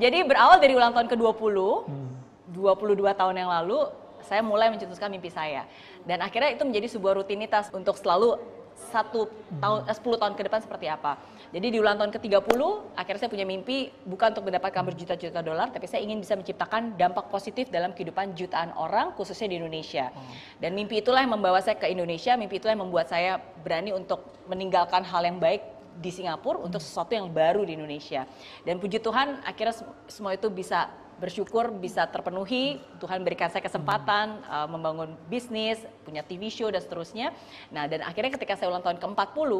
Jadi berawal dari ulang tahun ke-20, hmm. 22 tahun yang lalu, saya mulai mencetuskan mimpi saya. Dan akhirnya itu menjadi sebuah rutinitas untuk selalu satu tahun, eh, 10 tahun ke depan seperti apa. Jadi di ulang tahun ke-30, akhirnya saya punya mimpi bukan untuk mendapatkan berjuta-juta dolar, tapi saya ingin bisa menciptakan dampak positif dalam kehidupan jutaan orang, khususnya di Indonesia. Hmm. Dan mimpi itulah yang membawa saya ke Indonesia, mimpi itulah yang membuat saya berani untuk meninggalkan hal yang baik di Singapura untuk sesuatu yang baru di Indonesia. Dan puji Tuhan akhirnya semua itu bisa bersyukur bisa terpenuhi. Tuhan berikan saya kesempatan uh, membangun bisnis, punya TV show dan seterusnya. Nah, dan akhirnya ketika saya ulang tahun ke-40,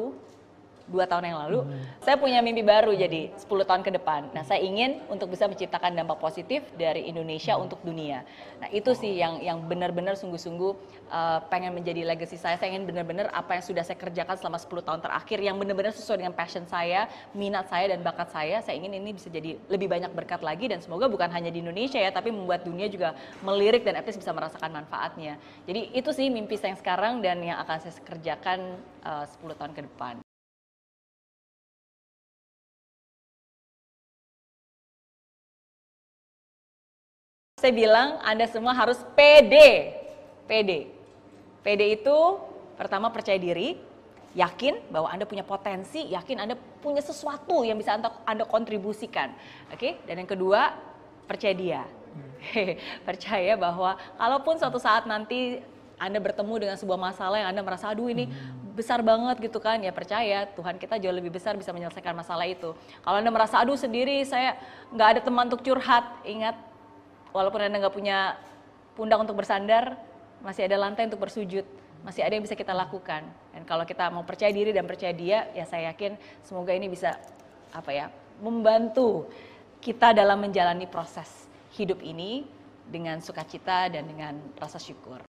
dua tahun yang lalu, hmm. saya punya mimpi baru jadi 10 tahun ke depan. Nah, saya ingin untuk bisa menciptakan dampak positif dari Indonesia hmm. untuk dunia. Nah, itu sih yang yang benar-benar sungguh-sungguh uh, pengen menjadi legacy saya. Saya ingin benar-benar apa yang sudah saya kerjakan selama 10 tahun terakhir yang benar-benar sesuai dengan passion saya, minat saya dan bakat saya. Saya ingin ini bisa jadi lebih banyak berkat lagi dan semoga bukan hanya di Indonesia ya, tapi membuat dunia juga melirik dan at bisa merasakan manfaatnya. Jadi itu sih mimpi saya yang sekarang dan yang akan saya kerjakan uh, 10 tahun ke depan. Saya bilang Anda semua harus pede. Pede. Pede itu pertama percaya diri, yakin bahwa Anda punya potensi, yakin Anda punya sesuatu yang bisa Anda, kontribusikan. Oke? Okay? Dan yang kedua, percaya dia. Percaya bahwa kalaupun suatu saat nanti anda bertemu dengan sebuah masalah yang Anda merasa, aduh ini besar banget gitu kan, ya percaya Tuhan kita jauh lebih besar bisa menyelesaikan masalah itu. Kalau Anda merasa, aduh sendiri saya nggak ada teman untuk curhat, ingat walaupun Anda nggak punya pundak untuk bersandar, masih ada lantai untuk bersujud, masih ada yang bisa kita lakukan. Dan kalau kita mau percaya diri dan percaya dia, ya saya yakin semoga ini bisa apa ya, membantu kita dalam menjalani proses hidup ini dengan sukacita dan dengan rasa syukur.